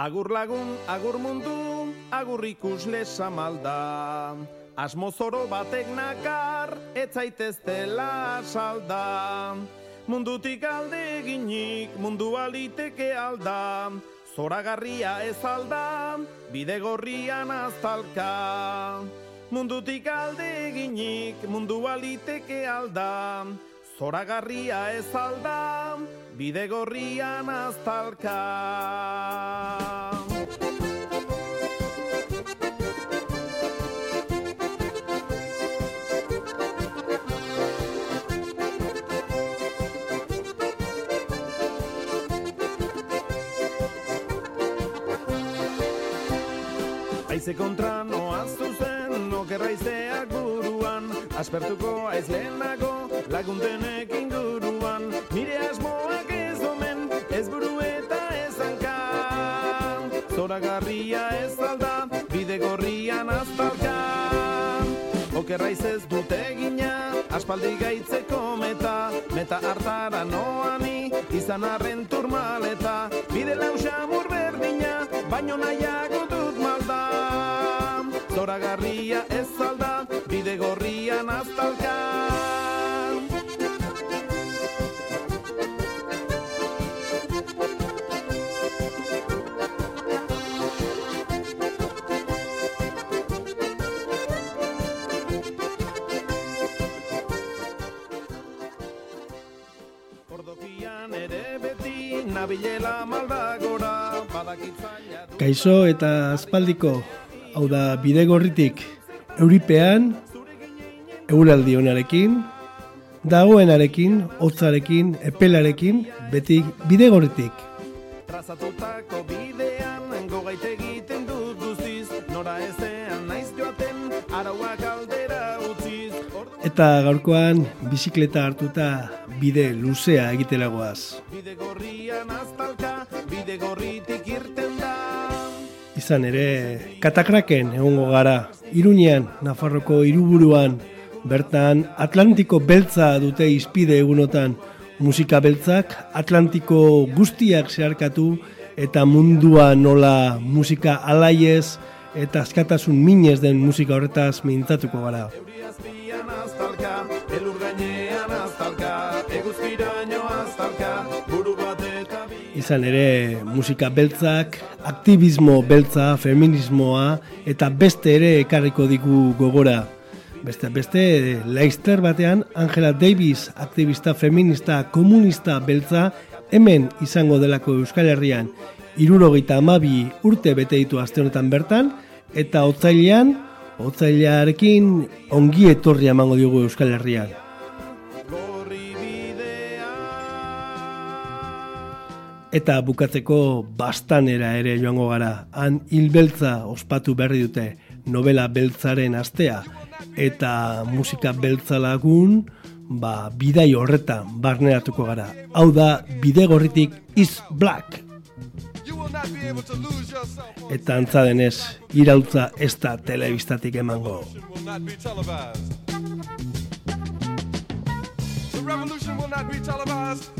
Agur lagun, agur mundu, agur ikusle samalda. Asmo zoro batek nakar, ez zaiteztela salda. Mundutik alde eginik, mundu aliteke alda. Zoragarria ez alda, bide gorrian aztalka. Mundutik alde eginik, mundu aliteke alda. Zoragarria ez alda, bide gorrian aztalka. Aize kontra noa zuzen, okerraizeak buruan, aspertuko aiz lehenago, laguntenek inguruan, nire asmoak ez omen, ez buru eta ez hanka. Zoragarria ez alda, bide gorrian aztalka. Okerraiz ez dute gina, aspaldi gaitzeko meta, meta hartara noani, izan arren turmaleta, bide lausa berdina, baino nahiago dut malda. Zoragarria ez alda, bide gorrian aztalka. Nabilela maldagora. Kaixo eta aspaldiko, hau da bidegorritik, euripean, euraldi honarekin, dagoenarekin, hotzarekin, epelarekin, beti bidegorritik. Trazatutako bidean, gogait egiten dut guztiz, nora ezean naiz joaten, arauak Eta gaurkoan, bizikleta hartuta bide luzea egitelagoaz. bide gorrian aztalka, bide gorritik irten da. Izan ere, katakraken egongo gara, Iruñean, Nafarroko hiriburuan, bertan Atlantiko beltza dute izpide egunotan, musika beltzak Atlantiko guztiak zeharkatu eta mundua nola musika alaiez eta askatasun minez den musika horretaz mintzatuko gara. Izan ere, musika beltzak, aktivismo beltza, feminismoa eta beste ere ekarriko digu gogora. Beste beste, Leicester batean Angela Davis, aktivista feminista komunista beltza, hemen izango delako Euskal Herrian, irurogeita amabi urte bete ditu aste honetan bertan, eta otzailean, otzailearekin ongi etorri emango diogu Euskal Herrian. Eta bukatzeko bastanera ere joango gara. Han hilbeltza ospatu berri dute novela beltzaren astea. Eta musika beltza lagun, ba, bidai horretan barneratuko gara. Hau da, bidegorritik is black. Eta antza denez, irautza ez da telebistatik emango. The revolution will not be televised.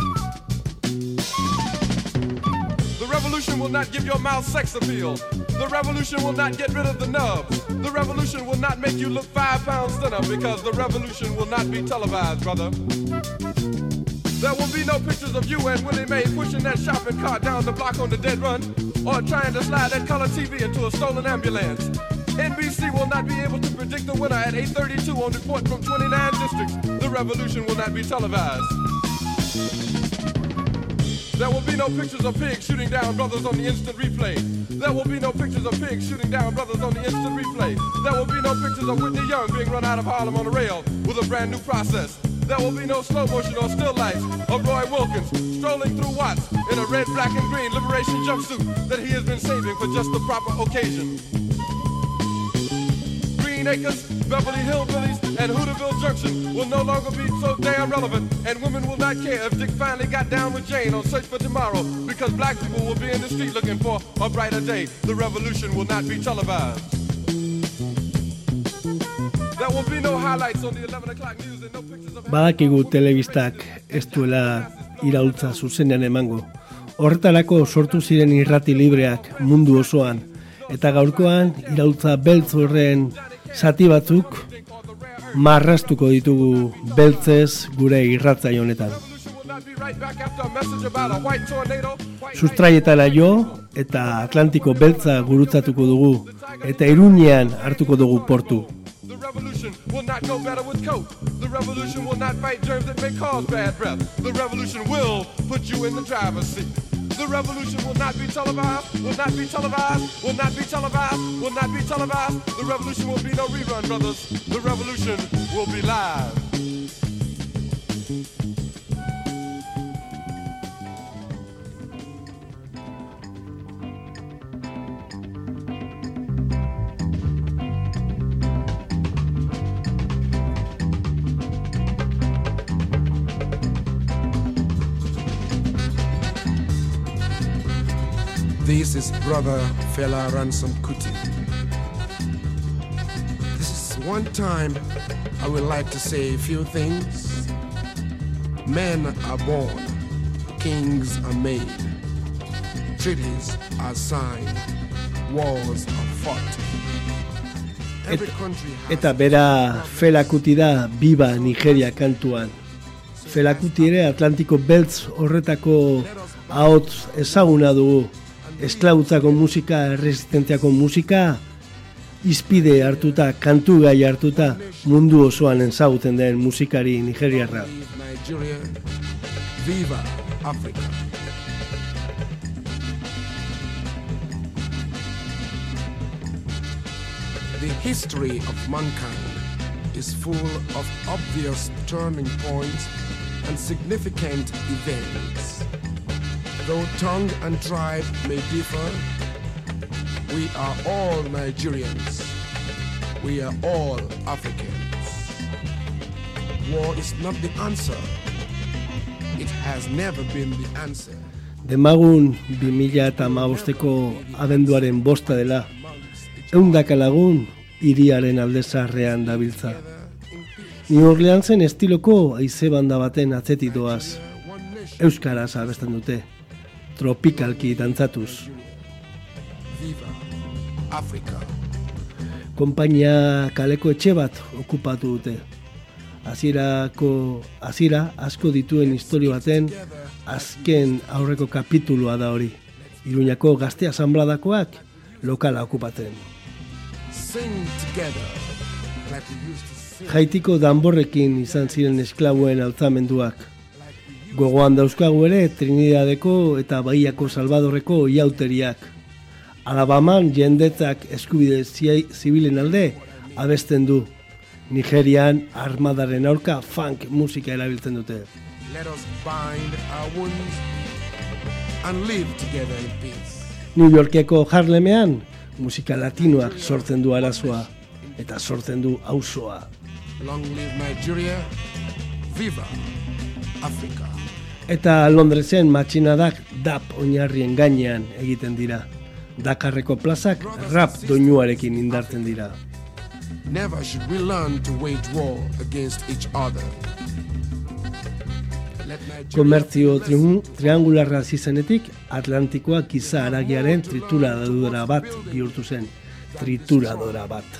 Revolution will not give your mouth sex appeal. The revolution will not get rid of the nubs. The revolution will not make you look five pounds thinner because the revolution will not be televised, brother. There will be no pictures of you and Willie Mae pushing that shopping cart down the block on the dead run or trying to slide that color TV into a stolen ambulance. NBC will not be able to predict the winner at 8:32 on report from 29 districts. The revolution will not be televised. There will be no pictures of pigs shooting down brothers on the instant replay. There will be no pictures of pigs shooting down brothers on the instant replay. There will be no pictures of Whitney Young being run out of Harlem on a rail with a brand new process. There will be no slow motion or still lights of Roy Wilkins strolling through Watts in a red, black, and green liberation jumpsuit that he has been saving for just the proper occasion. Green Acres, Beverly Hillbillies, and Hooterville Junction will no longer be so damn relevant, and women will not care if Dick finally got down with Jane on Search for Tomorrow, because black people will be in the street looking for a brighter day. The revolution will not be televised. There will be no highlights on the 11 o'clock news and no pictures of... Badakigu telebistak ez duela iraultza zuzenean emango. Horretarako sortu ziren irrati libreak mundu osoan, eta gaurkoan iraultza beltz horren zati batzuk marrastuko ditugu beltzez gure irratzai honetan. Sustraietara jo eta Atlantiko beltza gurutzatuko dugu eta irunean hartuko dugu portu. Revolution will not go better with coke. The revolution will not fight germs that may cause bad breath. The revolution will put you in the driver's seat. The revolution will not be televised, will not be televised, will not be televised, will not be televised. The revolution will be no rerun, brothers. The revolution will be live. This is brother Fela Ransom Kuti. This is one time I would like to say a few things. Men are born, kings are made, treaties are signed, wars are fought. Has Eta bera felakuti da biba Nigeria kantuan. Felakuti ere Atlantiko beltz horretako ahots ezaguna dugu. Esklabutzako musika, resistentziako musika, izpide hartuta, kantu gai hartuta, mundu osoan ezaguten den musikari nigeriarra. Viva Africa. The history of mankind is full of obvious turning points and significant events. Though tongue and tribe may differ, we are all Nigerians. We are all Africans. War is not the answer. It has never been the answer. Demagun 2000 eta ko abenduaren bosta dela, eundaka lagun iriaren aldezarrean dabiltza. New Orleansen estiloko aize banda baten atzetik doaz. Euskaraz abesten dute, tropikalki dantzatuz. Viva Africa. Konpainia kaleko etxe bat okupatu dute. Hasierako hasiera asko dituen historio baten azken aurreko kapitulua da hori. Iruñako gazte asanbladakoak lokala okupatzen. Jaitiko danborrekin izan ziren esklabuen altzamenduak. Gogoan dauzkagu ere Trinidadeko eta Bahiako Salvadorreko iauteriak. Alabaman jendetzak eskubide zi- zibilen alde abesten du. Nigerian armadaren aurka funk musika erabiltzen dute. Let us bind our wounds and live together in peace. New Yorkeko Harlemean musika latinoak sortzen du arazoa eta sortzen du auzoa. Long live Nigeria. Viva Africa. Eta Londresen matxinadak dap oinarrien gainean egiten dira. Dakarreko plazak rap doinuarekin indartzen dira. Never should we learn to wage war against each other. Komertzio triangularra zizenetik Atlantikoa giza aragiaren trituradora bat bihurtu zen. Trituradora bat.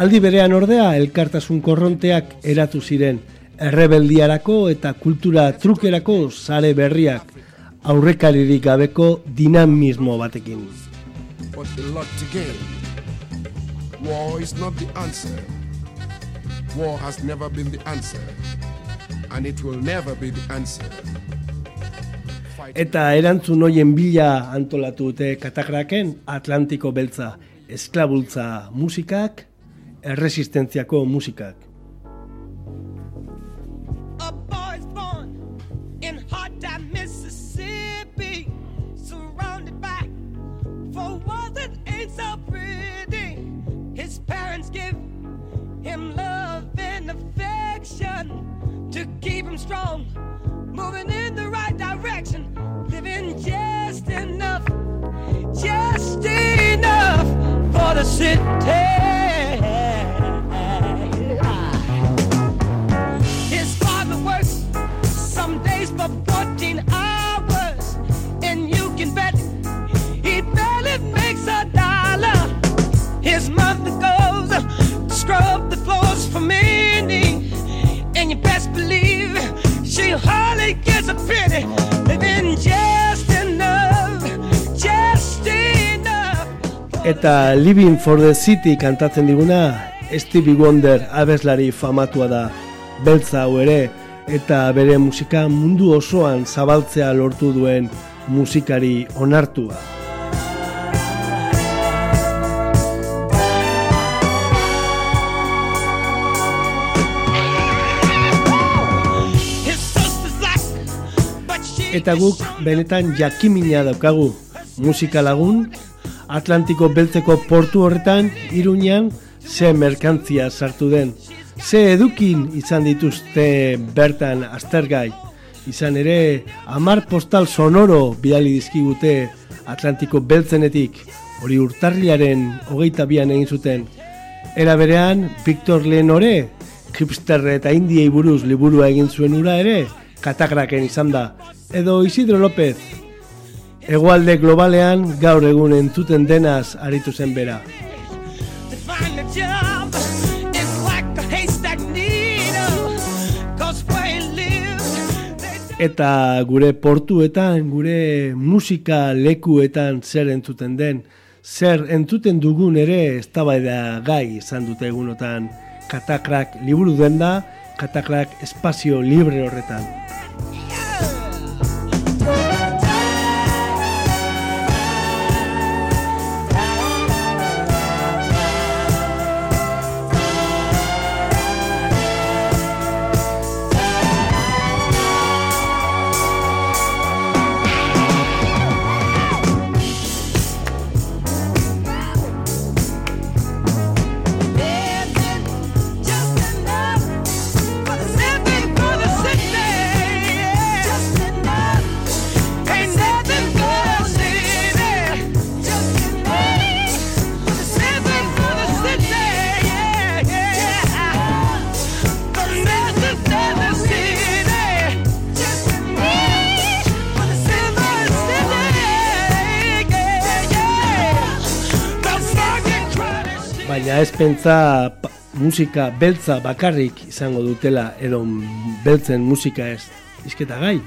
Aldi berean ordea elkartasun korronteak eratu ziren errebeldiarako eta kultura trukerako sare berriak aurrekaririk gabeko dinamismo batekin. but lot. War is not the answer. War has never been the answer. And it will never be the answer. Eta erantzun hoien bila antolatu dute katakraken Atlantiko beltza, esklabultza musikak, erresistentziako musikak. Strong, moving in the right direction, living just enough, just enough for the city. Penny. Living just enough, just enough. Eta Living for the City kantatzen diguna Stevie Wonder abeslari famatua da beltza hau ere eta bere musika mundu osoan zabaltzea lortu duen musikari onartua. Eta guk benetan jakimina daukagu. Musika lagun Atlantiko beltzeko portu horretan Iruñan ze merkantzia sartu den. Ze edukin izan dituzte bertan aztergai. Izan ere amar postal sonoro bidali dizkigute Atlantiko beltzenetik. Hori urtarriaren hogeita bian egin zuten. Era berean, Victor Lenore, hipsterre eta indiei buruz liburua egin zuen ura ere, katakraken izan da. Edo Isidro López, hegoalde globalean gaur egun entzuten denaz aritu zen bera. Eta gure portuetan, gure musika lekuetan zer entzuten den, zer entzuten dugun ere eztabaida gai izan dute egunotan katakrak liburu den da, katakrak espazio libre horretan. Ez pentsa musika beltza bakarrik izango dutela edo beltzen musika ez izketa gai.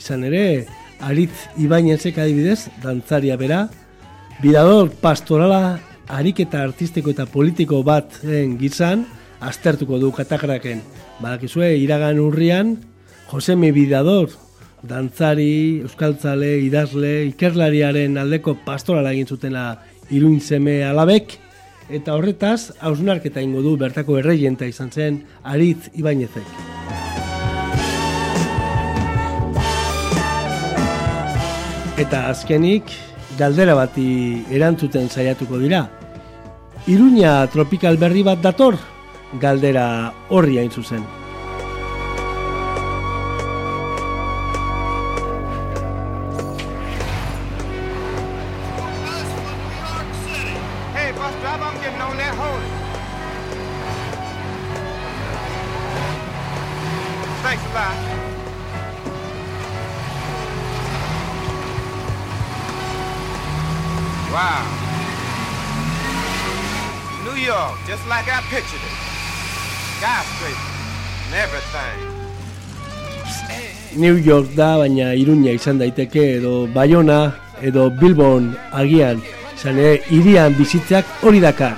Izan ere, Aritz Ibainezek adibidez, dantzaria bera, bidador pastorala ariketa artistiko eta politiko bat gizan, aztertuko du katakraken. Badakizue, iragan urrian, Josemi Bidador, dantzari, euskaltzale, idazle, ikerlariaren aldeko pastorala egin zutela iruin seme alabek, eta horretaz, hausnarketa ingo du bertako erreienta izan zen Aritz Ibainezek. Eta azkenik, galdera bati erantzuten saiatuko dira. Iruña tropikal berri bat dator, galdera horri hain zuzen. New York da, baina Iruña izan daiteke, edo Bayona, edo Bilbon agian, izan ere, irian bizitzeak hori dakar.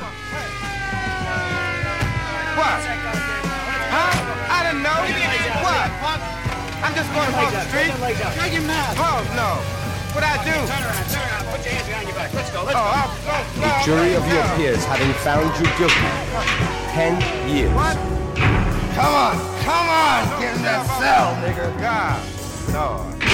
The jury of your peers having found you guilty. Ten years. Come on, come on, get in that cell, nigga. God, Lord.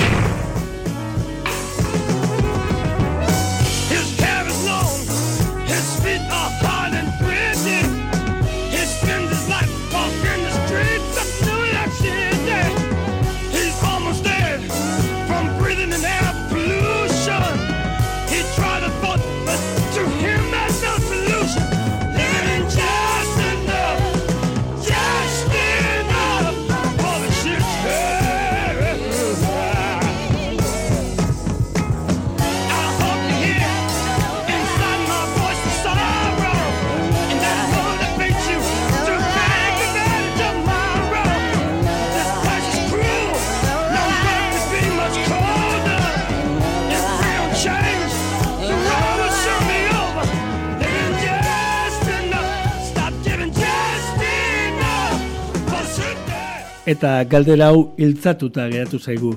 Eta galdera hau hiltzatuta geratu zaigu.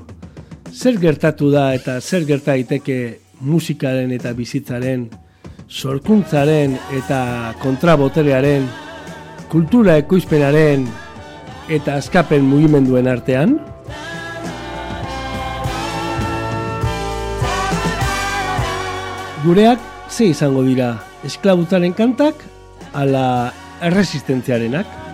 Zer gertatu da eta zer gerta daiteke musikaren eta bizitzaren, sorkuntzaren eta kontraboterearen, kultura ekoizpenaren eta askapen mugimenduen artean? Gureak ze izango dira esklabutaren kantak ala erresistentziarenak?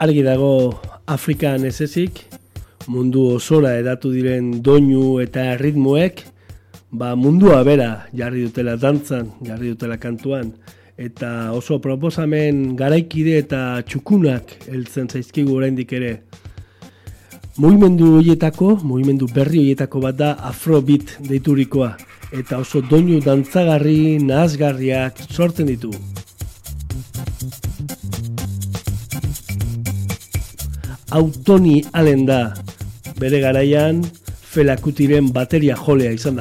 Argi dago Afrikan ez ezik, mundu osora edatu diren doinu eta ritmoek, ba mundua bera jarri dutela dantzan, jarri dutela kantuan, eta oso proposamen garaikide eta txukunak heltzen zaizkigu oraindik ere. Mugimendu horietako, mugimendu berri horietako bat da afrobeat deiturikoa, eta oso doinu dantzagarri, nahazgarriak sortzen ditu. Autoni Allen da, bere garaian felakutiren bateria jolea izan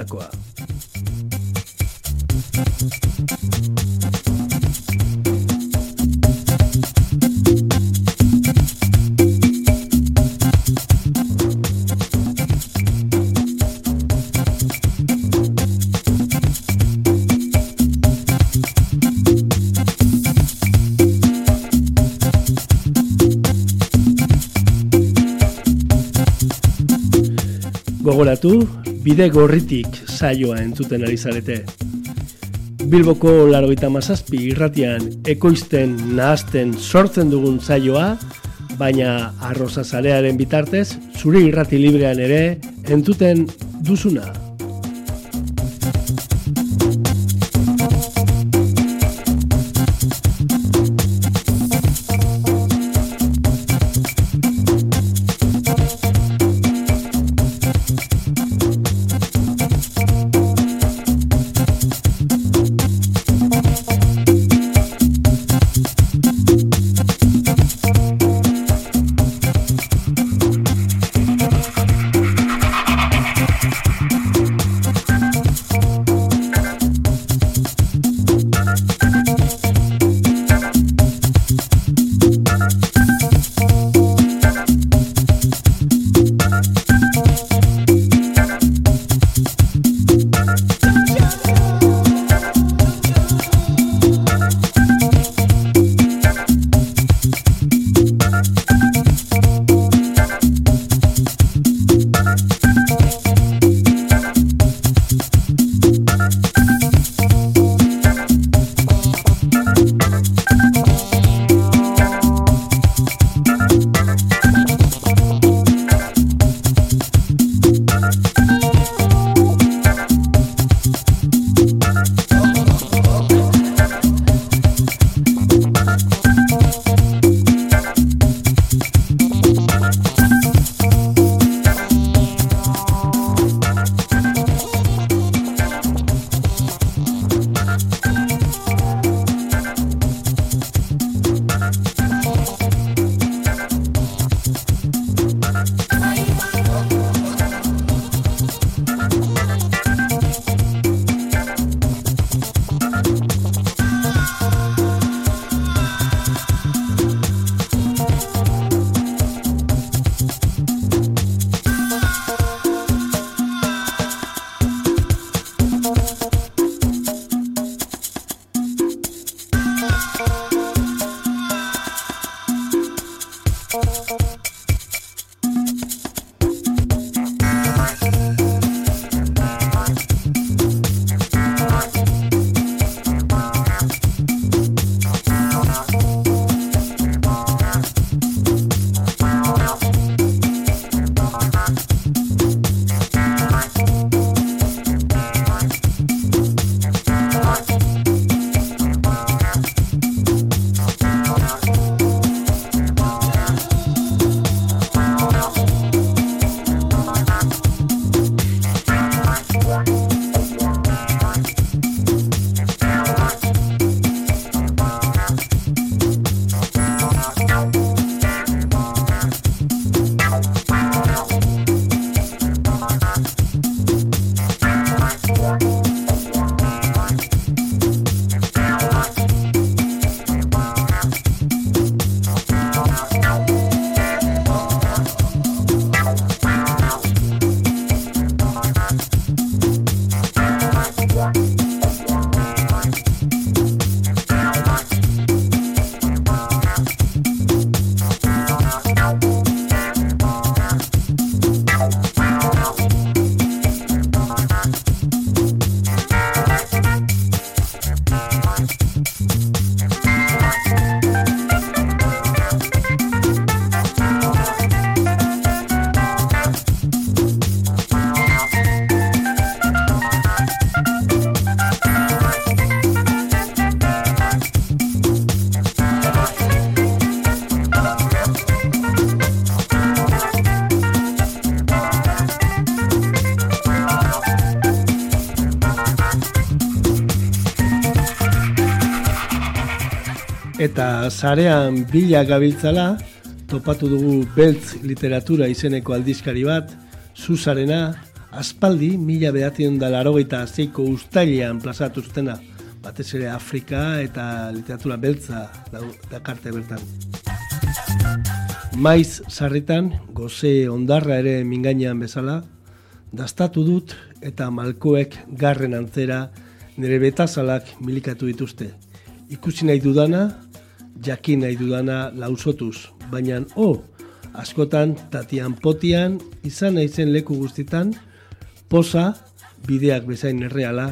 Gogoratu, bide gorritik saioa entzuten ari zarete. Bilboko laroita mazazpi irratian ekoizten, nahazten, sortzen dugun saioa, baina arroza zarearen bitartez, zure irrati librean ere entzuten duzuna. Eta zarean bila gabiltzala, topatu dugu beltz literatura izeneko aldizkari bat, zuzarena, aspaldi, mila behatzen da larogeita zeiko ustailean plazatu zutena, batez ere Afrika eta literatura beltza dakarte bertan. Maiz sarritan, goze ondarra ere mingainean bezala, dastatu dut eta malkoek garren antzera nire betazalak milikatu dituzte. Ikusi nahi dudana, jakin nahi dudana lausotuz, baina o, askotan tatian potian, izan naizen leku guztitan, posa, bideak bezain erreala,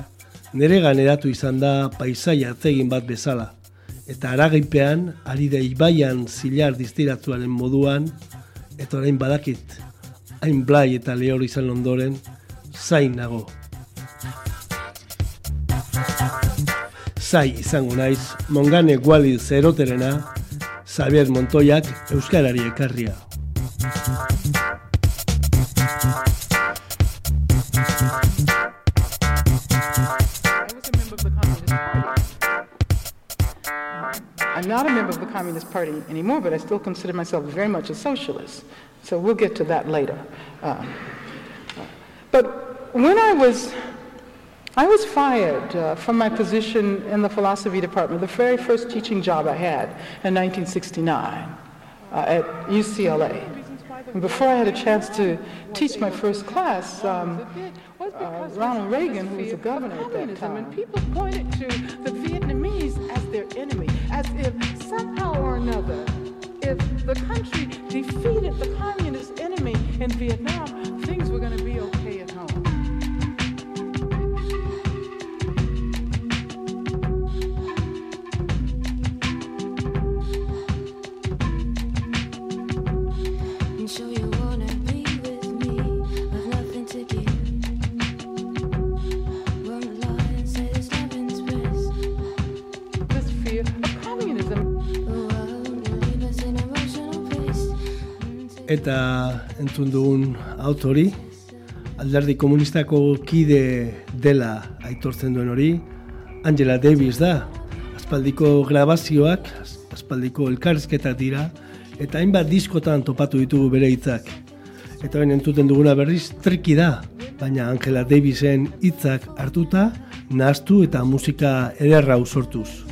nire ganeratu izan da paisaia atzegin bat bezala, eta aragipean, ari da ibaian zilar diztiratzuaren moduan, eta orain badakit, hain blai eta lehor izan ondoren, zain nago. Zai izango naiz, Mongane Guali zeroterena, Xavier Euskarari ekarria. I'm not a member of the Communist Party anymore, but I still consider myself very much a socialist. So we'll get to that later. Um, but when I was, I was fired uh, from my position in the philosophy department, the very first teaching job I had in 1969 uh, at UCLA. And before I had a chance to teach my first class, um, uh, Ronald Reagan, who was the governor at that time, and people pointed to the Vietnamese as their enemy, as if somehow or another, if the country defeated the communist enemy in Vietnam, Eta entzun dugun autori, alderdi komunistako kide dela aitortzen duen hori, Angela Davis da. Aspaldiko grabazioak, aspaldiko elkarrizketak dira, eta hainbat diskotan topatu ditugu bere hitzak. Eta ben entzuten duguna berriz triki da, baina Angela Davisen hitzak hartuta, nahaztu eta musika ederra sortuz.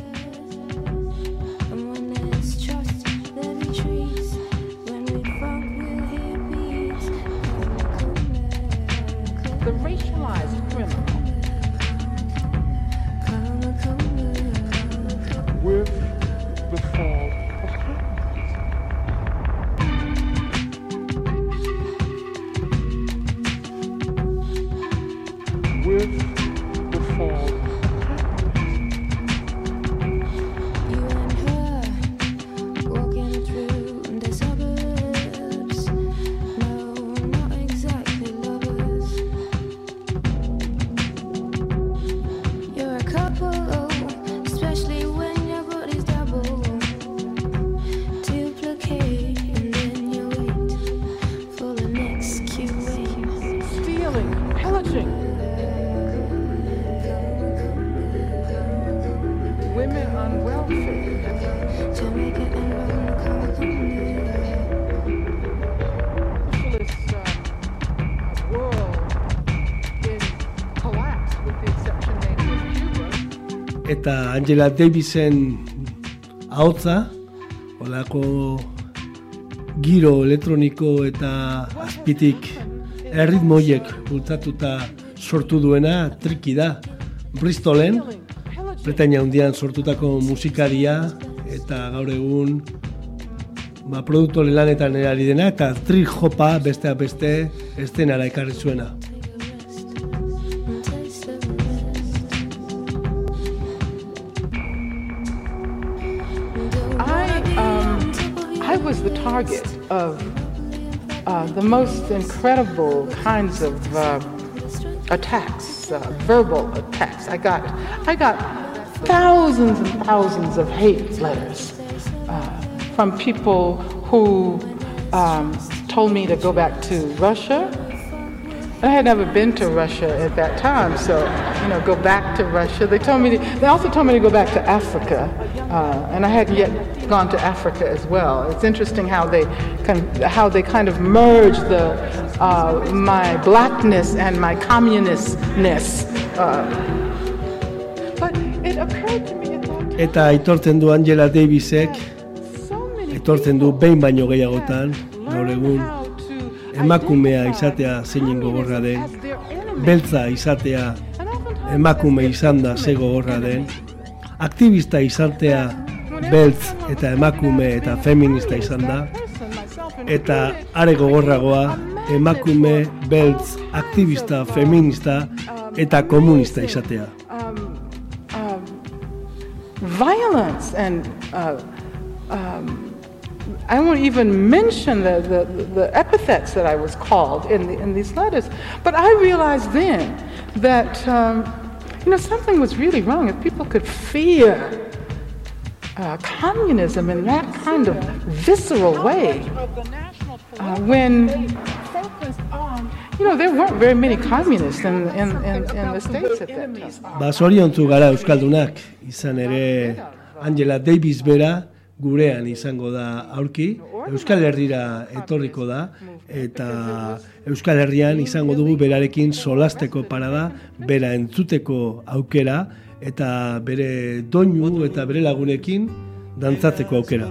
Eta Angela Davisen ahotza, olako giro elektroniko eta azpitik erritmoiek bultzatuta sortu duena triki da. Bristolen, Bretainia hundian sortutako musikaria eta gaur egun ba, produktore lanetan ari dena eta trip hopa besteak beste estenara ekarri zuena. Target of uh, the most incredible kinds of uh, attacks, uh, verbal attacks. I got, I got thousands and thousands of hate letters uh, from people who um, told me to go back to Russia, I had never been to Russia at that time, so you know, go back to Russia. They told me. To, they also told me to go back to Africa, uh, and I hadn't yet gone to Africa as well. It's interesting how they kind how they kind of merge the uh, my blackness and my communistness. Uh, but it occurred to me at that time. Eta aitortzen du Angela Davisek, aitortzen du behin baino gehiagotan, gaur egun, emakumea izatea zeinen gogorra den, beltza izatea emakume izan da ze gogorra den, aktivista izatea beltz eta emakume eta feminista izan da, eta are gogorragoa emakume beltz aktivista feminista eta komunista izatea. violence and uh, um, I won't even mention the, the, the epithets that I was called in, the, in these letters. But I realized then that, um, you know, something was really wrong. If people could fear uh, communism in that kind of visceral way, uh, when, you know, there weren't very many communists in, in, in, in the States at that time. Angela Davis gurean izango da aurki, Euskal Herrira etorriko da, eta Euskal Herrian izango dugu berarekin solasteko parada, bera entzuteko aukera, eta bere doinu eta bere lagunekin dantzatzeko aukera.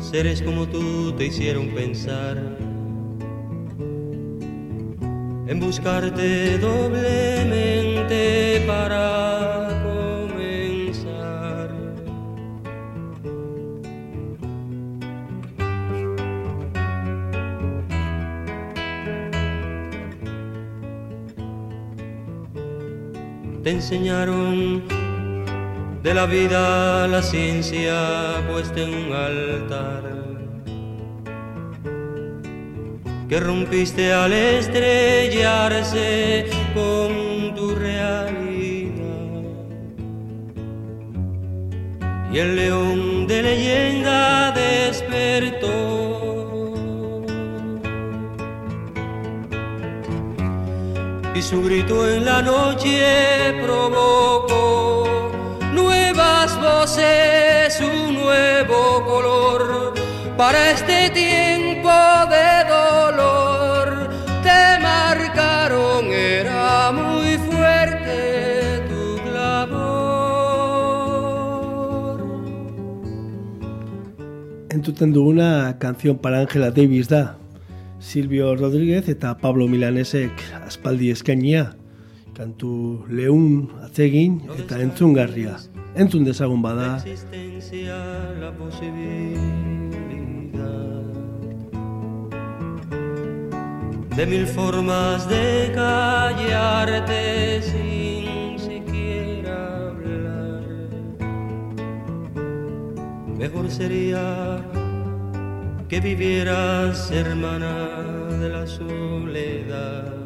Seres como tú te hicieron pensar en buscarte doblemente para Te enseñaron de la vida la ciencia puesta en un altar que rompiste al estrellarse con tu realidad. Y el león de leyenda despertó. Y su grito en la noche provocó nuevas voces, un nuevo color para este tiempo de dolor. Te marcaron, era muy fuerte tu clamor. Entzuten duguna canción para Angela Davis da. Silvio Rodríguez eta Pablo Milanesek aspaldi eskainia. Kantu leun atzegin eta entzungarria. Entzun dezagun bada. la de mil formas de callarte sin siquiera hablar. Mejor sería que vivieras hermana de la soledad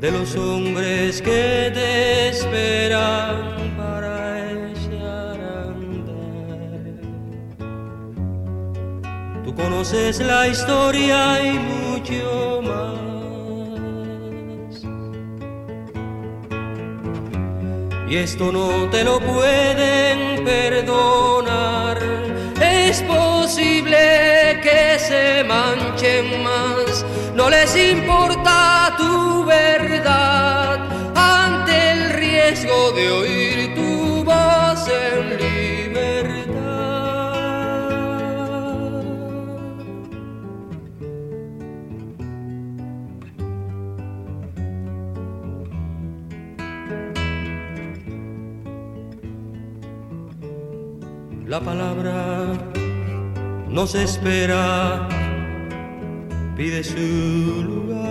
de los hombres que te esperan para echar a andar. Tú conoces la historia y mucho más. Y esto no te lo pueden perdonar. Es posible que se manchen más. No les importa tu verdad ante el riesgo de oír tu voz en libertad. La palabra no se espera, pide su lugar.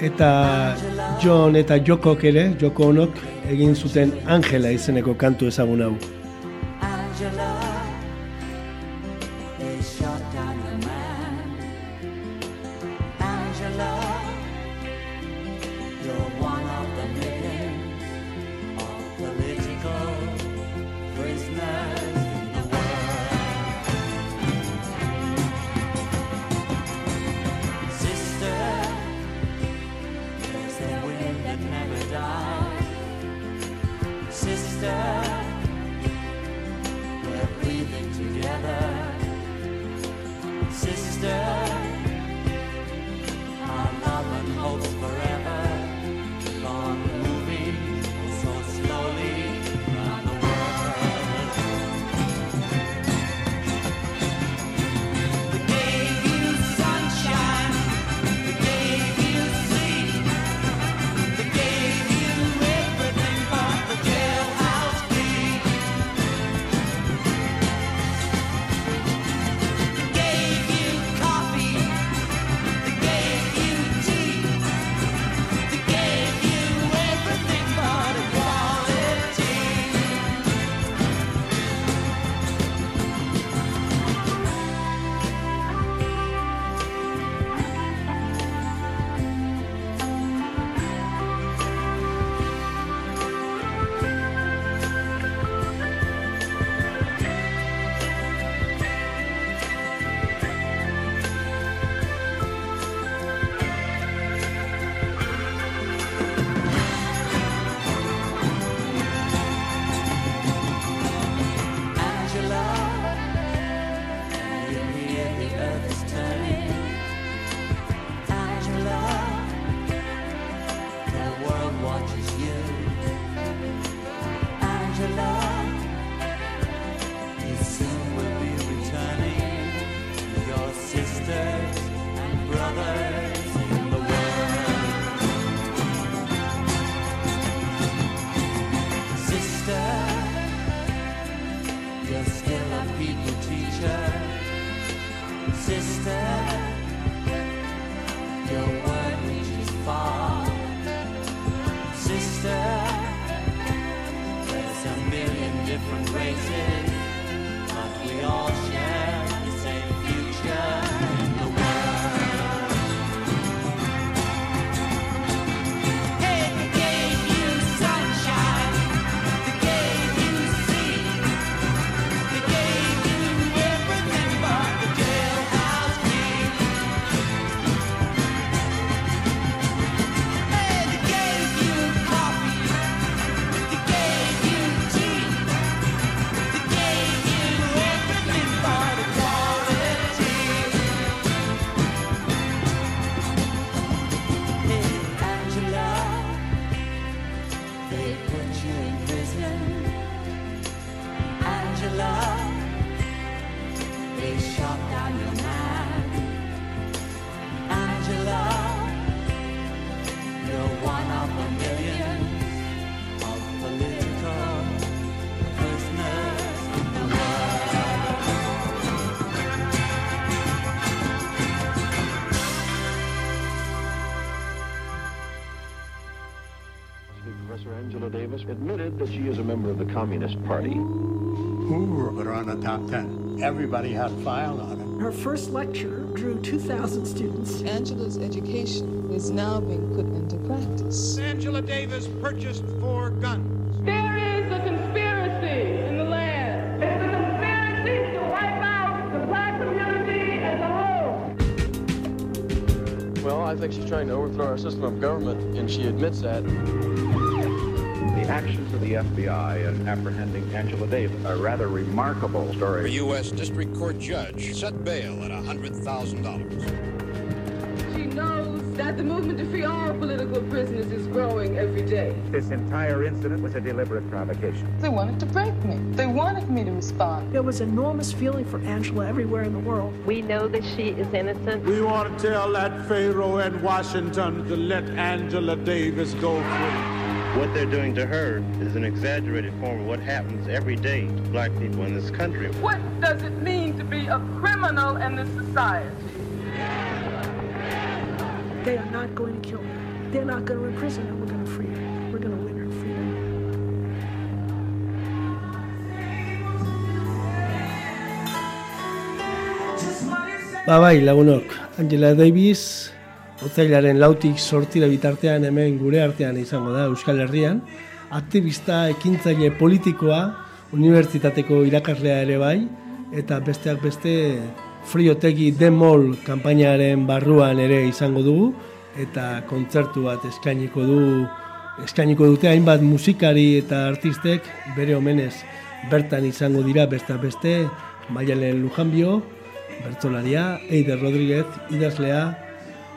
Eta John eta Jokok ere, Joko honok egin zuten Angela izeneko kantu ezagun hau. Professor Angela Davis admitted that she is a member of the Communist Party. Hoover put her on the top 10. Everybody had a file on it. Her first lecture drew 2,000 students. Angela's education is now being put into practice. Angela Davis purchased four guns. There is a conspiracy in the land. It's a conspiracy to wipe out the black community as a whole. Well, I think she's trying to overthrow our system of government, and she admits that. The actions of the FBI in apprehending Angela Davis are a rather remarkable story. A. U.S. District Court judge set bail at $100,000. She knows that the movement to free all political prisoners is growing every day. This entire incident was a deliberate provocation. They wanted to break me. They wanted me to respond. There was enormous feeling for Angela everywhere in the world. We know that she is innocent. We want to tell that Pharaoh and Washington to let Angela Davis go free. What they're doing to her is an exaggerated form of what happens every day to black people in this country. What does it mean to be a criminal in this society? They are not going to kill her. They're not going to imprison her. We're going to free her. We're going to win her freedom. Bye bye, bai, lagunok, Angela Davis, otzailaren lautik sortira bitartean hemen gure artean izango da Euskal Herrian, aktivista, ekintzaile politikoa, unibertsitateko irakaslea ere bai, eta besteak beste friotegi demol kanpainaren barruan ere izango dugu, eta kontzertu bat eskainiko du eskainiko dute hainbat musikari eta artistek. Bere omenez bertan izango dira besteak beste Maialen Lujanbio, Bertzolaria, Eider Rodríguez, idazlea,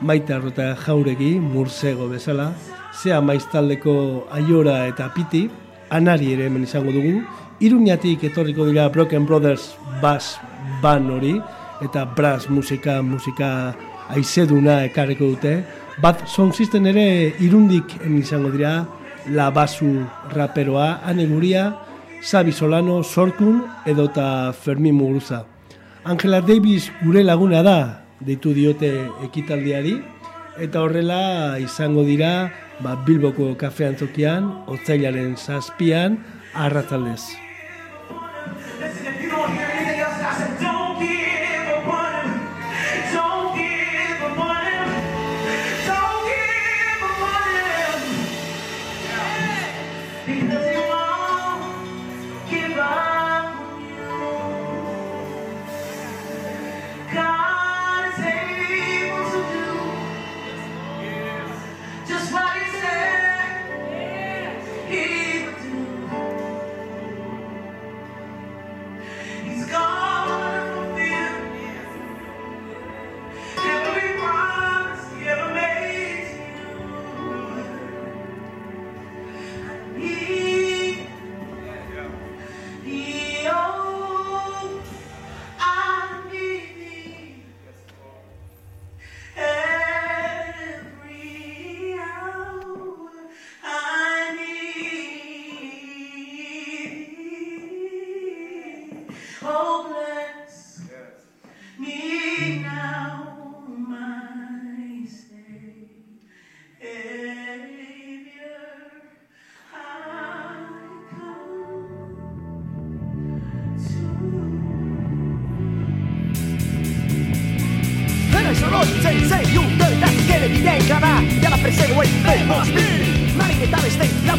Maite Arrota Jauregi, Mursego bezala, Zea Maiztaldeko Aiora eta Piti, Anari ere hemen izango dugu, Iruñatik etorriko dira Broken Brothers Bass Band hori, eta brass musika, musika aizeduna ekarriko dute, bat song system ere irundik izango dira, La Basu raperoa, Ane Guria, Xabi Solano, Sorkun edota Fermin Muguruza. Angela Davis gure laguna da, deitu diote ekitaldiari, eta horrela izango dira ba, Bilboko kafean tokian, otzailaren zazpian, arratzaldez.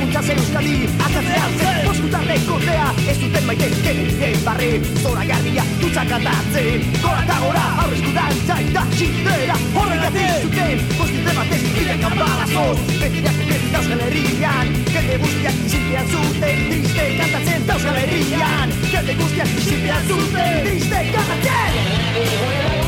Laguntza zen euskadi Azatzean zen boskutarrek kodea Ez duten maite kenedien barri Zora garria dutxak atatzen Gora eta gora aurrezku dantza eta txindera. Horregatik zuten Bostite batez bilen kanbalazoz Betiak uken Euskal Herrian Jende guztiak izinpean zuten Triste kantatzen da Euskal Herrian Jende guztiak izinpean zuten Triste kantatzen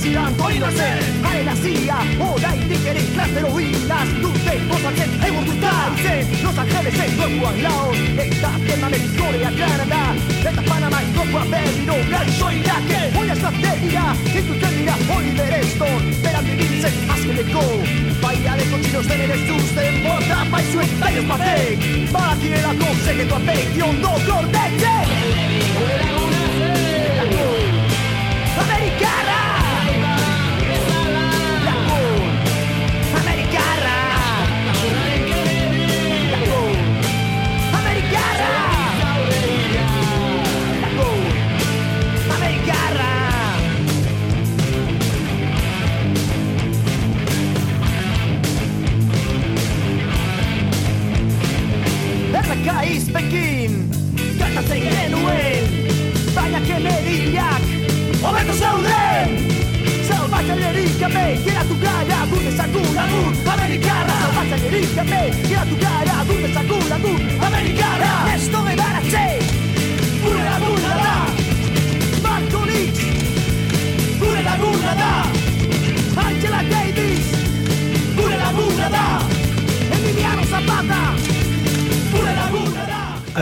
ere presidente hori da zen Haren azia Horaitik ere klastero hilaz Dute osatzen egon duta izen Los Angelesen gokuan laos Eta Vietnamen Korea Kanada Eta Panama gokuan berriro Gaixo irake Oia estrategia Intuten dira Oliver Stone Beran dibitzen azkeneko Baialeko txinos denen ez zuzten Bota baizuen taioz batek Badakielako segetua beti ondo gordetzen Amerikarra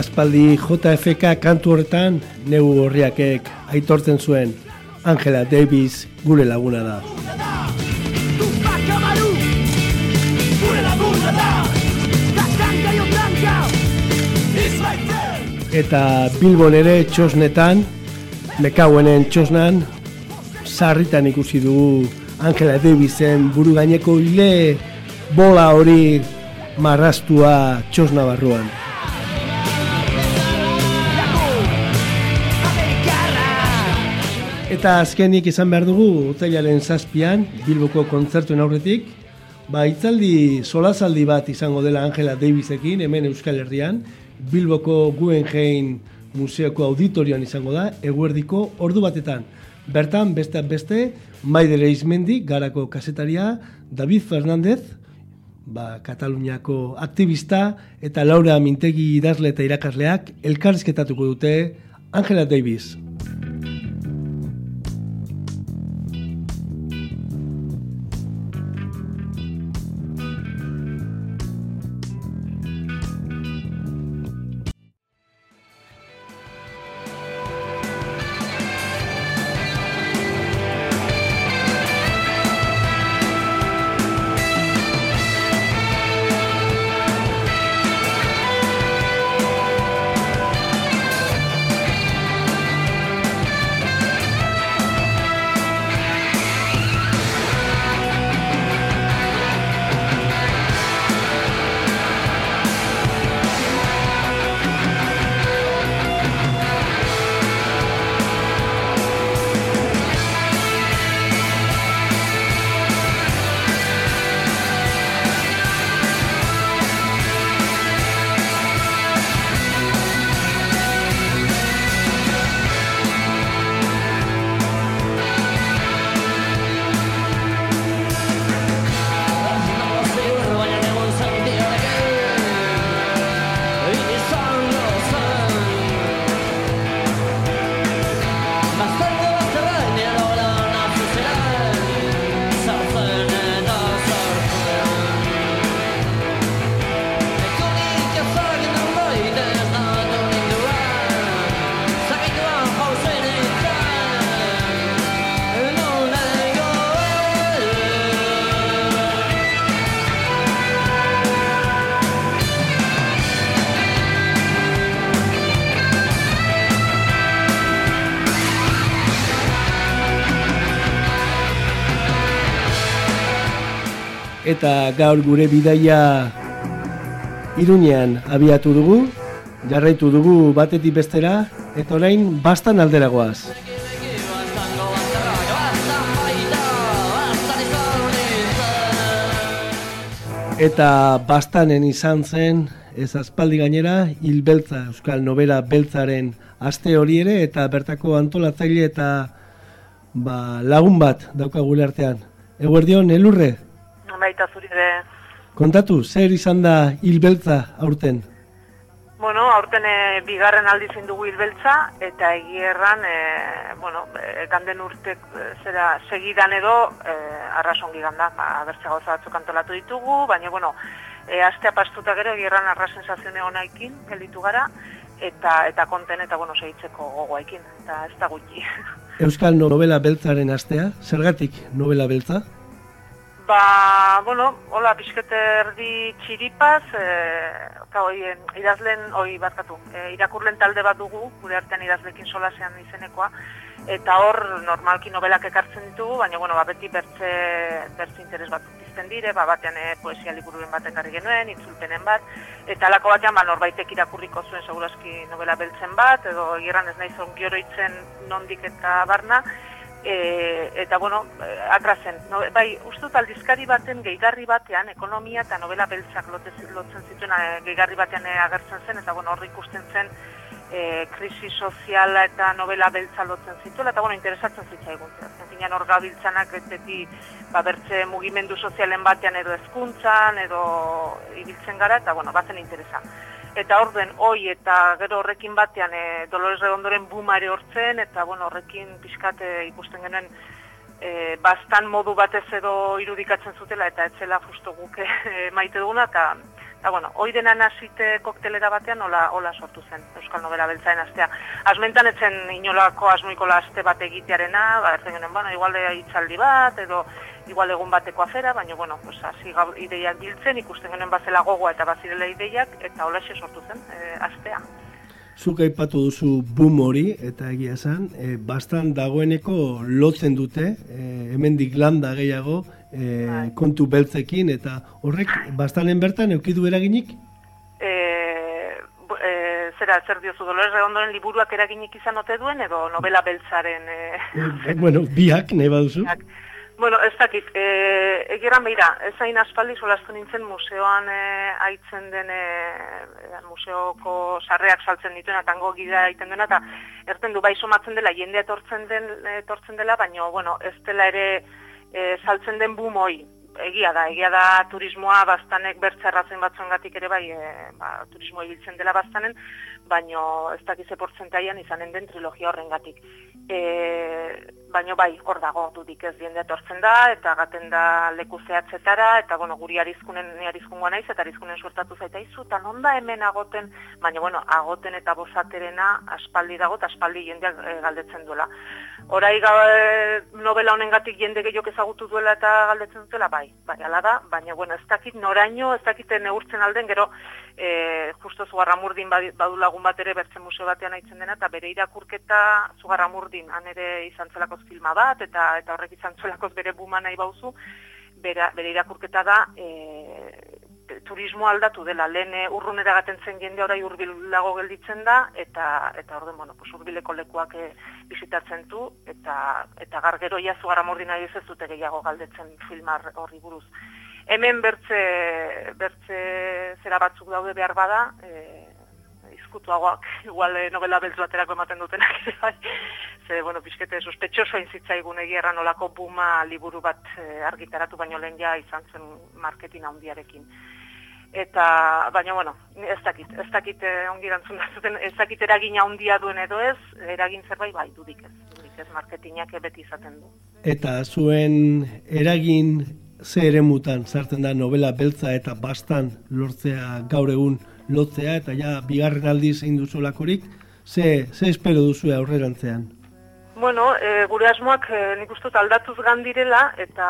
Aspaldi JFK kantu horretan neu horriakek aitortzen zuen Angela Davis gure laguna da. Eta Bilbon ere txosnetan, mekauenen txosnan, sarritan ikusi dugu Angela Davisen buru gaineko hile bola hori marrastua txosna barruan. Eta azkenik izan behar dugu, otzailaren zazpian, Bilboko kontzertuen aurretik, ba, itzaldi, solazaldi bat izango dela Angela Davisekin, hemen Euskal Herrian, Bilboko Guggenheim Museoko auditorioan izango da, eguerdiko ordu batetan. Bertan, beste beste, Maidere Izmendi, garako kasetaria, David Fernandez, ba, Kataluniako aktivista, eta Laura Mintegi idazle eta irakasleak elkarrizketatuko dute Angela Davis. Eta gaur gure bidaia Iruñean abiatu dugu, jarraitu dugu batetik bestera, eta orain bastan alderagoaz. Eta bastanen izan zen, ez aspaldi gainera, hil beltza, euskal novela beltzaren aste hori ere, eta bertako antolatzaile eta ba, lagun bat daukagule artean. Eguerdion, elurre, Baita zuri ere. kontatu, zer izan da hil beltza aurten? Bueno, aurten e, bigarren aldiz dugu hilbeltza, eta egierran, e, bueno, e, ganden urte zera segidan edo e, arrasongi ganda, ba, bertze gauza batzuk antolatu ditugu, baina, bueno, e, astea pastuta gero egierran arra sensazione honaikin, gelditu gara, eta eta konten eta bueno, segitzeko gogoekin, eta ez da gutxi. Euskal novela beltzaren astea, zergatik novela beltza? Ba, bueno, hola, pixkete erdi txiripaz, e, eta hoi, en, idazlen, hoi barkatu, e, irakurlen talde bat dugu, gure artean idazlekin solasean izenekoa, eta hor normalki novelak ekartzen ditugu, baina, bueno, ba, beti bertze, bertze interes bat pizten dire, ba, batean e, poesia liburuen bat ekarri genuen, itzulpenen bat, eta alako batean, ba, norbaitek irakurriko zuen segurazki novela beltzen bat, edo egirran ez nahi ongi oroitzen nondik eta barna, e, eta bueno, atrazen. No, bai, uste dut aldizkari baten gehigarri batean, ekonomia eta novela beltzak lotzen zituen eh, gehigarri batean eh, agertzen zen, eta bueno, horri ikusten zen e, krisi soziala eta novela beltza lotzen zituela, eta bueno, interesatzen zitzaigun. Zinean hor gabiltzanak beti ba, bertze mugimendu sozialen batean edo hezkuntzan edo ibiltzen gara, eta bueno, bazen interesa eta orden hoi eta gero horrekin batean e, Dolores Redondoren bumare hortzen eta bueno, horrekin pixkate ikusten genuen e, bastan modu batez edo irudikatzen zutela eta etzela justo guk e, maite duguna eta eta bueno, hoi dena nasite koktelera batean hola, hola sortu zen Euskal Nobela beltzaen astea. Asmentan etzen inolako asmoiko aste bat egitearena, ba, erzen genuen, bueno, igual de hitzaldi bat, edo igual egun bateko afera, baina, bueno, pues, hasi ideiak biltzen, ikusten genuen bazela gogoa eta bazirela ideiak, eta holaxe sortu zen, e, astea. Zuk aipatu duzu boom hori, eta egia esan, e, bastan dagoeneko lotzen dute, e, hemendik landa gehiago, e, kontu beltzekin, eta horrek bastanen bertan eukidu eraginik? Zera, zer diozu, Dolores Redondoren liburuak eraginik izan ote duen, edo novela beltzaren... E, bueno, biak, nahi baduzu. Bueno, ez dakit, e, egeran behira, ez hain aspaldi solastu nintzen museoan e, aitzen den e, e, museoko sarreak saltzen dituen, tango gida egiten duena, eta erten du bai somatzen dela, jende etortzen, den, etortzen dela, baina, bueno, ez dela ere e, saltzen den boom hoi. Egia da, egia da turismoa bastanek bertzerratzen batzuengatik ere bai, e, ba, turismoa ibiltzen dela bastanen, baino ez dakize portzentaian izanen den trilogia horrengatik. E, baino bai, hor dago dudik ez jende etortzen da, eta gaten da leku zehatzetara, eta bueno, guri arizkunen, ni arizkungoa naiz, eta arizkunen suertatu zaitaizu, eta non da hemen agoten, baina bueno, agoten eta bosaterena aspaldi dago, eta aspaldi jendeak e, galdetzen duela. Orai ga, e, novela honengatik jende gehiok ezagutu duela eta galdetzen dutela, bai, bai, ala da, baina bueno, ez dakit noraino, ez dakit neurtzen alden, gero, e, justo Zugarramurdin badu lagun bat ere bertzen museo batean aitzen dena, eta bere irakurketa Zugarramurdin, han ere izan zelakoz filma bat, eta eta horrek izan zelakoz bere buma nahi bauzu, bere, bere irakurketa da, e, turismo aldatu dela, lehen e, urrunera gaten zen jende orai hurbilago gelditzen da, eta eta orden, bueno, pues hurbileko lekuak e, bisitatzen du, eta, eta gargero ja Zugarramurdin nahi ez dute gehiago galdetzen filmar horri buruz. Hemen bertze, bertze zera batzuk daude behar bada, e, izkutuagoak, igual eh, novela beltz baterako ematen dutenak bai. Ze, bueno, pixkete sospetxoso zitzaigun egia olako buma liburu bat eh, argitaratu baino lehen ja izan zen marketing handiarekin. Eta, baina, bueno, ez dakit, ez dakit eh, ongi erantzun zuten, ez dakit eragina handia duen edo ez, eragin zerbait bai dudik ez, dudik ez, marketingak beti izaten du. Eta zuen eragin ze eremutan sartzen da novela beltza eta bastan lortzea gaur egun lotzea eta ja bigarren aldiz egin duzulakorik, ze, ze espero duzu aurrerantzean? Bueno, e, gure asmoak e, nik uste dut aldatuz gandirela eta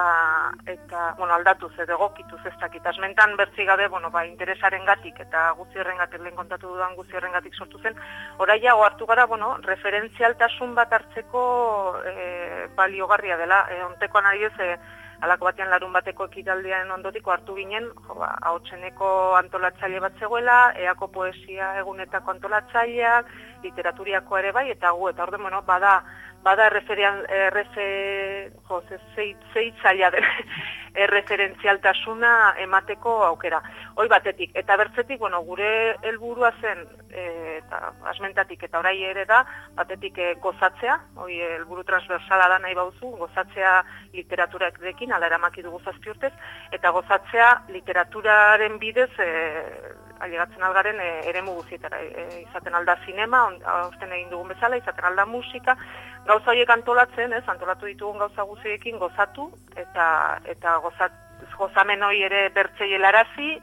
eta bueno, aldatuz edo egokituz ez dakit. Asmentan bertzi gabe, bueno, ba, interesaren gatik eta guzti horrengatik lehen kontatu dudan guzti horrengatik sortu zen. Oraia hartu gara, bueno, referentzialtasun bat hartzeko e, baliogarria dela. E, ontekoan adioz, e, alako batean larun bateko ekitaldian ondotiko hartu ginen, jo, ba, haotxeneko antolatzaile bat zegoela, eako poesia egunetako antolatzaileak, literaturiako ere bai, eta gu, eta orden, bueno, bada, bada erreferian, errefe, jo, ze, zei, zeitzaila den, erreferentzialtasuna emateko aukera. Hoi batetik, eta bertzetik, bueno, gure helburua zen, e, eta asmentatik, eta orai ere da, batetik e, gozatzea, hoi helburu transversala da nahi bauzu, gozatzea literaturarekin, ala eramaki dugu zazpi urtez, eta gozatzea literaturaren bidez, e, ailegatzen algaren e, eremu guzietara, e, izaten alda zinema, on- aurten egin dugun bezala, izaten alda musika, gauza horiek antolatzen, ez, antolatu ditugun gauza guztiekin gozatu, eta, eta gozat, gozamen hori ere bertzei helarazi,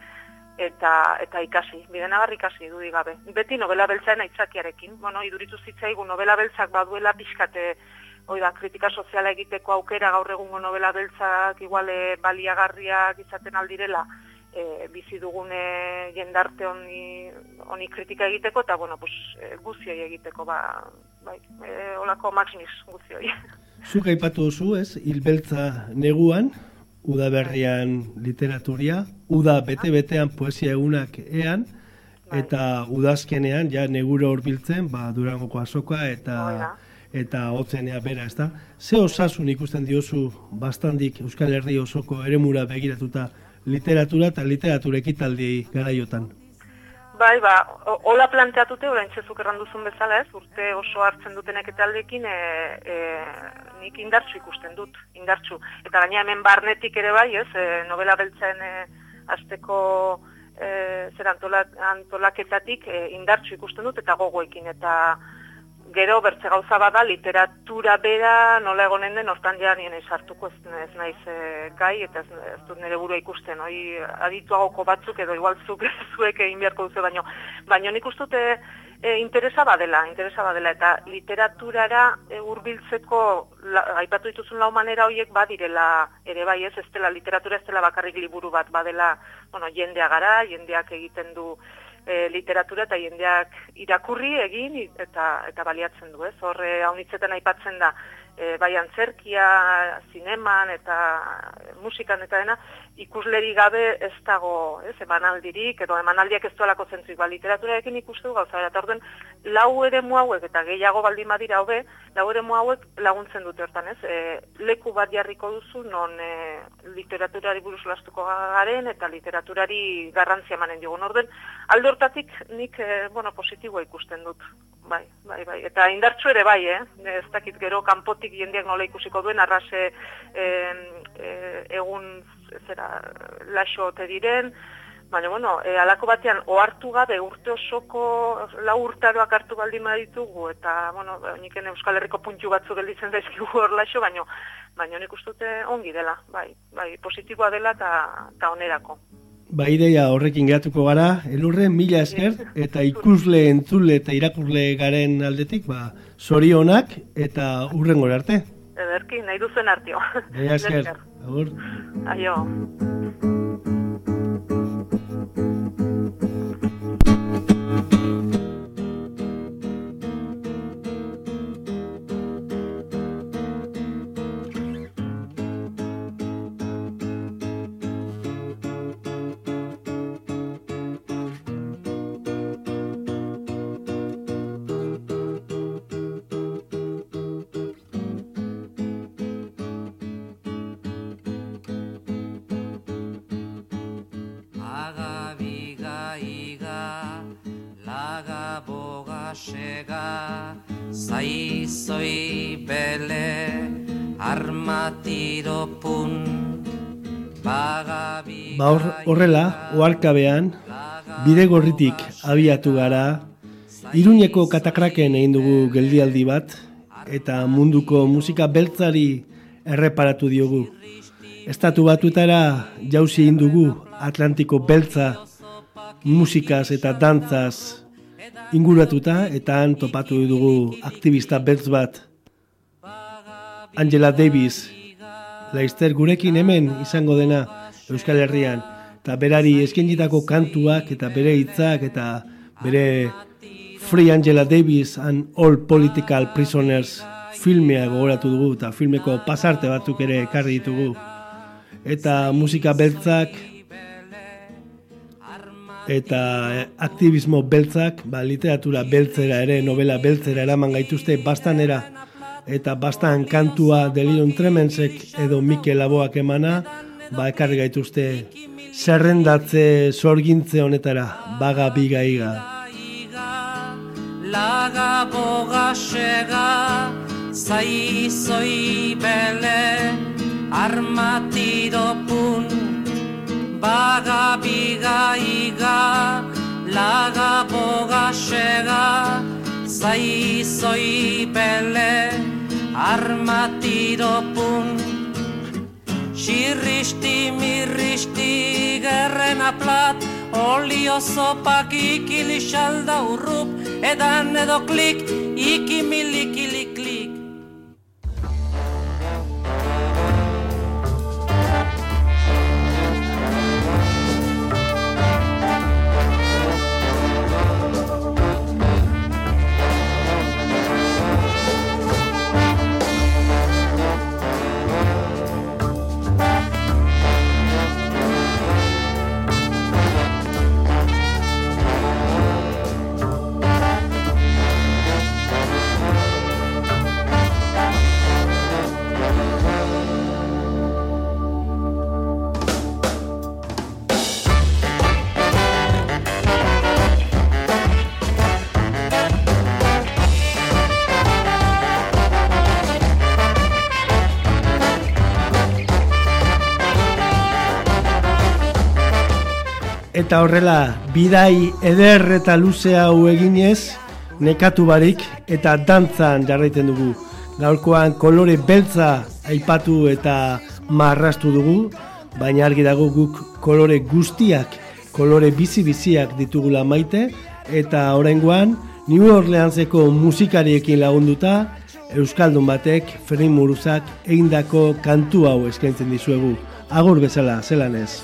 eta, eta ikasi, bidenagar ikasi dudik gabe. Beti novela beltzaen aitzakiarekin, bueno, iduritu zitzaigu novela beltzak baduela pixkate, hoi da, kritika soziala egiteko aukera gaur egungo novela beltzak iguale baliagarriak izaten aldirela, e, bizi dugune jendarte honi, honi kritika egiteko, eta, bueno, pues, e, guzioi egiteko, ba, bai, e, olako maximis guzioi. Zuk aipatu duzu, ez, hilbeltza neguan, udaberrian literaturia, uda bete-betean poesia egunak ean, eta udazkenean, ja neguro horbiltzen, ba, durangoko azoka eta eta hotzenea bera, ez da? Ze osasun ikusten diozu bastandik Euskal Herri osoko eremura begiratuta literatura eta literatura ekitaldi garaiotan? Bai, ba, hola planteatute, orain txezuk erranduzun bezala ez, urte oso hartzen duten ekitaldekin, e, e, nik indartsu ikusten dut, indartsu. Eta gaina hemen barnetik ere bai, ez, e, novela beltzen e, azteko e, zer antola, antolaketatik e, indartsu ikusten dut eta gogoekin. Eta gero bertze gauza bada literatura bera nola egonen den hortan ja nien sartuko ez, ez naiz e, gai eta ez, ez dut nire burua ikusten. Hoi adituagoko batzuk edo igual zuk zuek egin beharko duzu baino baino nik uste dut e, interesa badela interesa badela. Eta literaturara e, hurbiltzeko aipatu dituzun lau manera horiek badirela ere bai ez? Ez dela literatura ez dela bakarrik liburu bat badela bueno jendea gara jendeak egiten du e, literatura eta jendeak irakurri egin eta eta baliatzen du, ez? Horre haunitzetan aipatzen da e, bai antzerkia, zineman eta musikan eta dena ikusleri gabe ez dago, ez, emanaldirik edo emanaldiak ez duelako zentrik, ba, literaturarekin ikustu gauza eta orden lau eremu hauek eta gehiago baldin badira hobe, lau eremu hauek laguntzen dute hortan, ez? E, leku bat jarriko duzu non e, literaturari buruz lastuko garen eta literaturari garrantzia emanen digun orden, alde hortatik nik, e, bueno, positiboa ikusten dut. Bai, bai, bai. Eta indartsu ere bai, eh? Ez dakit gero kanpotik jendeak nola ikusiko duen, arrase eh, eh, egun zera laxo ote diren, baina bueno, e, alako batean ohartu gabe urte osoko lau urtaroak hartu baldin baditugu eta bueno, niken Euskal Herriko puntu batzu gelditzen zaizkigu hor laxo, baina baina nik uste dute ongi dela, bai, bai, positiboa dela eta onerako. Ba, ideia horrekin geratuko gara, elurren mila esker, eta ikusle, entzule eta irakurle garen aldetik, ba, zorionak eta urren arte. Ederki, nahi duzen artio. Mila esker, agur. Aio. Armatiro pun, bagabiga Ba, hor, horrela, oarkabean, bide gorritik abiatu gara, Iruñeko katakraken egin dugu geldialdi bat, eta munduko musika beltzari erreparatu diogu. Estatu batutara jauzi egin dugu Atlantiko beltza musikaz eta dantzaz inguratuta, eta han topatu dugu aktivista beltz bat, Angela Davis, Laizter gurekin hemen izango dena Euskal Herrian, eta berari eskenitako kantuak eta bere hitzak eta bere Free Angela Davis and All Political Prisoners filmea gogoratu dugu eta filmeko pasarte batzuk ere ekarri ditugu. eta musika beltzak eta eh, aktivismo beltzak, ba, literatura beltzera ere, novela beltzera eraman gaituzte bastanera eta bastan kantua Delirium Tremensek edo Mikel Laboak emana, ba, ekarri gaituzte zerrendatze sorgintze honetara, baga biga iga. laga boga sega zai zoi bele armatiro pun baga biga iga laga boga sega zai zoi bele armatiro pun Xirristi, mirristi, gerrena plat, olio zopak ikili xalda urrup, edan edo klik, ikimilikili klik. Eta horrela, bidai eder eta luze hau eginez, nekatu barik eta dantzan jarraiten dugu. Gaurkoan kolore beltza aipatu eta marrastu dugu, baina argi dago guk kolore guztiak, kolore bizi-biziak ditugula maite, eta oraingoan New Orleanseko musikariekin lagunduta, Euskaldun batek, Ferrin Muruzak, egindako kantu hau eskaintzen dizuegu. Agur bezala, zelan ez.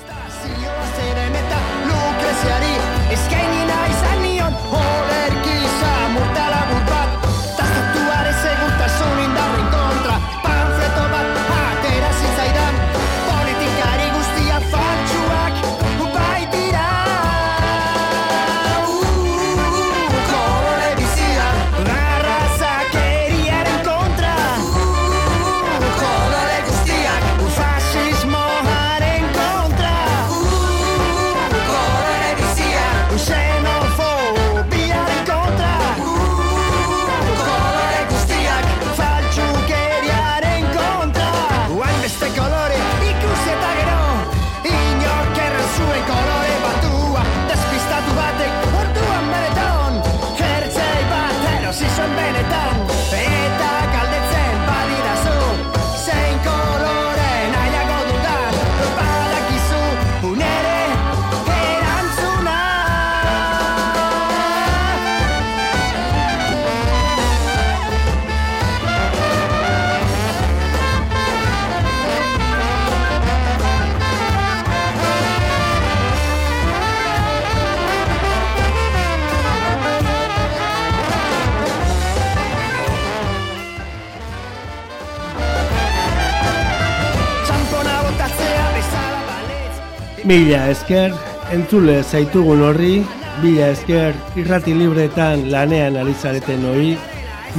Mila esker, entzule zaitugun horri, mila esker irrati libretan lanean ari zareten hori,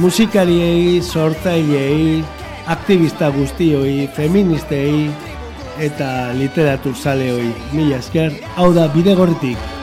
musikariei, sortzaileei, aktivista guztioi, feministei eta literatur zaleoi. Mila esker, hau da bidegorritik.